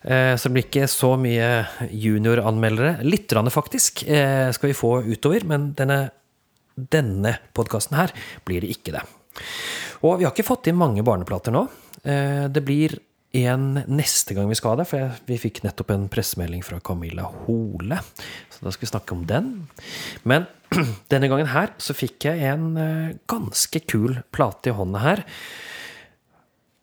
Eh, Så det blir ikke så mye junioranmeldere. Litt faktisk eh, skal vi få utover, men denne, denne podkasten her blir det ikke det. Og vi har ikke fått inn mange barneplater nå. Eh, Det blir en neste gang vi skal ha det, for vi fikk nettopp en pressemelding fra Camilla Hole. Så da skal vi snakke om den. Men (clears throat) denne gangen her så fikk jeg en eh, ganske kul plate i hånda her.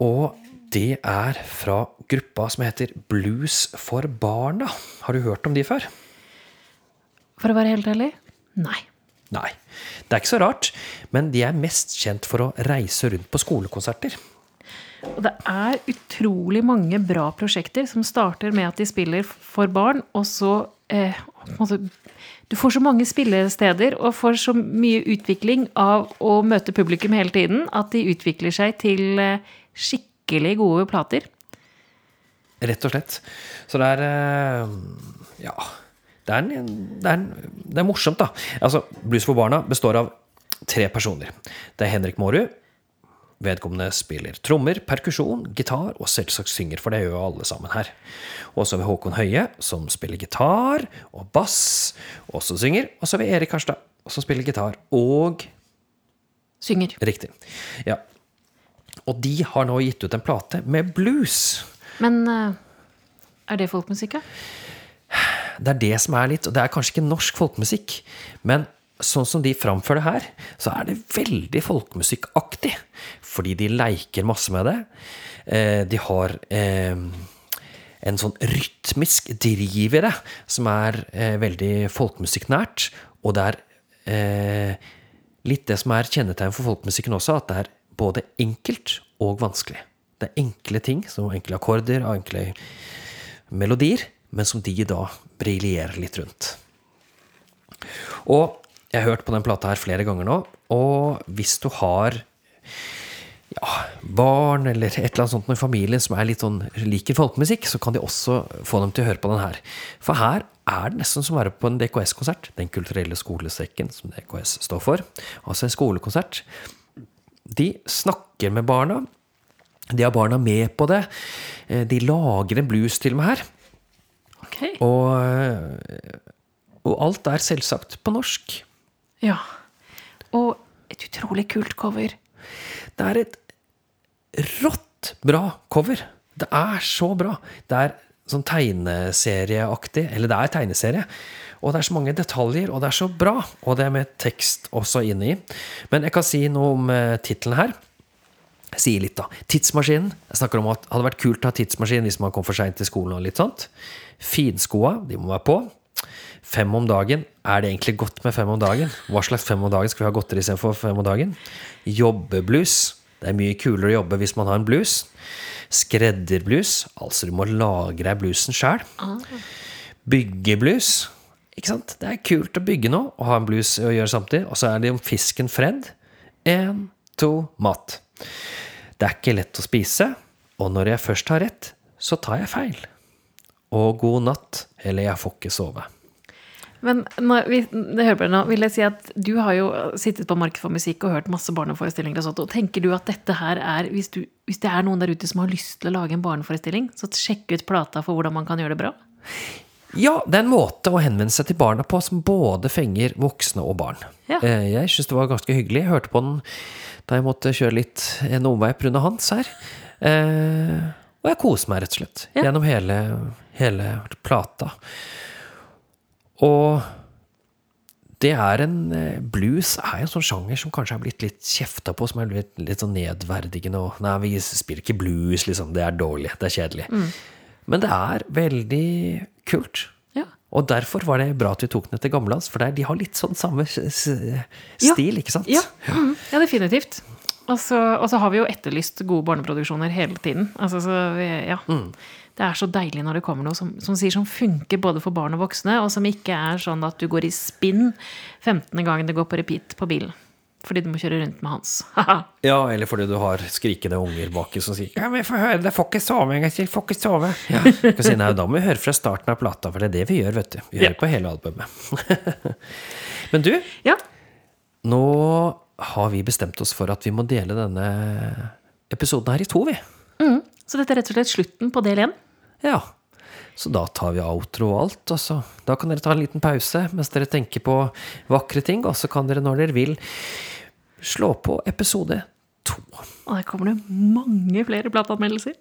Og det er fra gruppa som heter Blues for barna. Har du hørt om de før? For å være helt ærlig nei. Nei. Det er ikke så rart, men de er mest kjent for å reise rundt på skolekonserter. Og det er utrolig mange bra prosjekter som starter med at de spiller for barn, og så eh, Du får så mange spillesteder og får så mye utvikling av å møte publikum hele tiden at de utvikler seg til eh, skikkelig gode plater. Rett og slett. Så det er eh, Ja. Det er, en, det, er en, det er morsomt, da. Altså, Blues for barna består av tre personer. Det er Henrik Mårud. Vedkommende spiller trommer, perkusjon, gitar og selvsagt synger, for det gjør jo alle sammen her. Og så har vi Håkon Høie, som spiller gitar og bass, og også synger. Og så har vi Erik Harstad, som spiller gitar og Synger. Riktig. Ja. Og de har nå gitt ut en plate med blues. Men eh, er det folkmusikk, da? Det er det som er litt Og det er kanskje ikke norsk folkemusikk, men sånn som de framfører det her, så er det veldig folkemusikkaktig. Fordi de leker masse med det. Eh, De har eh, en sånn rytmisk driv i det som er eh, veldig folkemusikknært. Og det er litt det som er kjennetegn for folkemusikken også, at det er både enkelt og vanskelig. Det er enkle ting, som enkle akkorder og enkle melodier, men som de da briljerer litt rundt. Og jeg har hørt på den plata her flere ganger nå, og hvis du har ja, barn eller et eller annet sånt i familien som er litt sånn, liker folkemusikk, så kan de også få dem til å høre på den her. For her er det nesten som å være på en DKS-konsert. Den kulturelle skolesekken som DKS står for. Altså en skolekonsert. De snakker med barna. De har barna med på det. Eh, De lager en blues til og med her. Okay. Og, eh, og alt er selvsagt på norsk. Ja. Og et utrolig kult cover. Det er et rått bra cover. Det er så bra. Det er sånn tegneserieaktig. Eller det er tegneserie. Og det er så mange detaljer, og det er så bra. Og det er med tekst også inni. Men jeg kan si noe om uh, tittelen her. Jeg sier litt, da. Tidsmaskinen. Jeg snakker om at det hadde vært kult å ha tidsmaskin hvis man kom for seint til skolen. og litt sånt. Finskoa, de må være på. Fem om dagen. Er det egentlig godt med fem om dagen? Hva slags fem om dagen skal vi ha godteri istedenfor fem om dagen? Jobbeblues. Det er mye kulere å jobbe hvis man har en blues. Skredderblues. Altså du må lagre bluesen sjæl. Byggeblues. Ikke sant? Det er kult å bygge noe og ha en blues å gjøre samtidig. Og så er det om fisken Fred. Én, to, mat. Det er ikke lett å spise, og når jeg først har rett, så tar jeg feil. Og god natt, eller jeg får ikke sove. Men når vi, det hører på nå, vil jeg si at du har jo sittet på Marked for musikk og hørt masse barneforestillinger og sånt. Og tenker du at dette her er hvis, du, hvis det er noen der ute som har lyst til å lage en barneforestilling, så sjekk ut plata for hvordan man kan gjøre det bra? Ja, det er en måte å henvende seg til barna på som både fenger voksne og barn. Ja. Eh, Jeg syns det var ganske hyggelig. Jeg hørte på den da jeg måtte kjøre litt en omvei pga. Hans her. Eh, og jeg koser meg rett og slett Ja. gjennom hele, hele plata. Og det er en eh, Blues er en sånn sjanger som kanskje er blitt litt kjefta på, som er blitt litt sånn nedverdigende og Nei, vi spiller ikke blues, liksom. Det er dårlig. Det er kjedelig. Men det er veldig kult. Ja. Og derfor var det bra at vi tok den etter gammeldags, for de har litt sånn samme stil, ja. ikke sant? Ja, mm, ja definitivt. Og så, og så har vi jo etterlyst gode barneproduksjoner hele tiden. Altså, så vi, ja. Det er så deilig når det kommer noe som, som sier som funker både for barn og voksne, og som ikke er sånn at du går i spinn 15. gangen det går på repeat på bilen. Fordi du må kjøre rundt med hans. (laughs) Ja, eller fordi du har skrikende unger baki som sier 'Ja, men få høre, det får ikke sove engang, jeg får ikke sove'. Ja. Skal si, nei, da må vi høre fra starten av plata, for det er det vi gjør, vet du. Vi hører Ja. på hele albumet. (laughs) men du, ja. nå har vi bestemt oss for at vi må dele denne episoden her i to, vi. Mm. Så dette er rett og slett slutten på del én. Ja. Så da tar vi outro og alt, og så Da kan dere ta en liten pause mens dere tenker på vakre ting, og så kan dere, når dere vil, slå på episode to. Og der kommer det mange flere plateanmeldelser.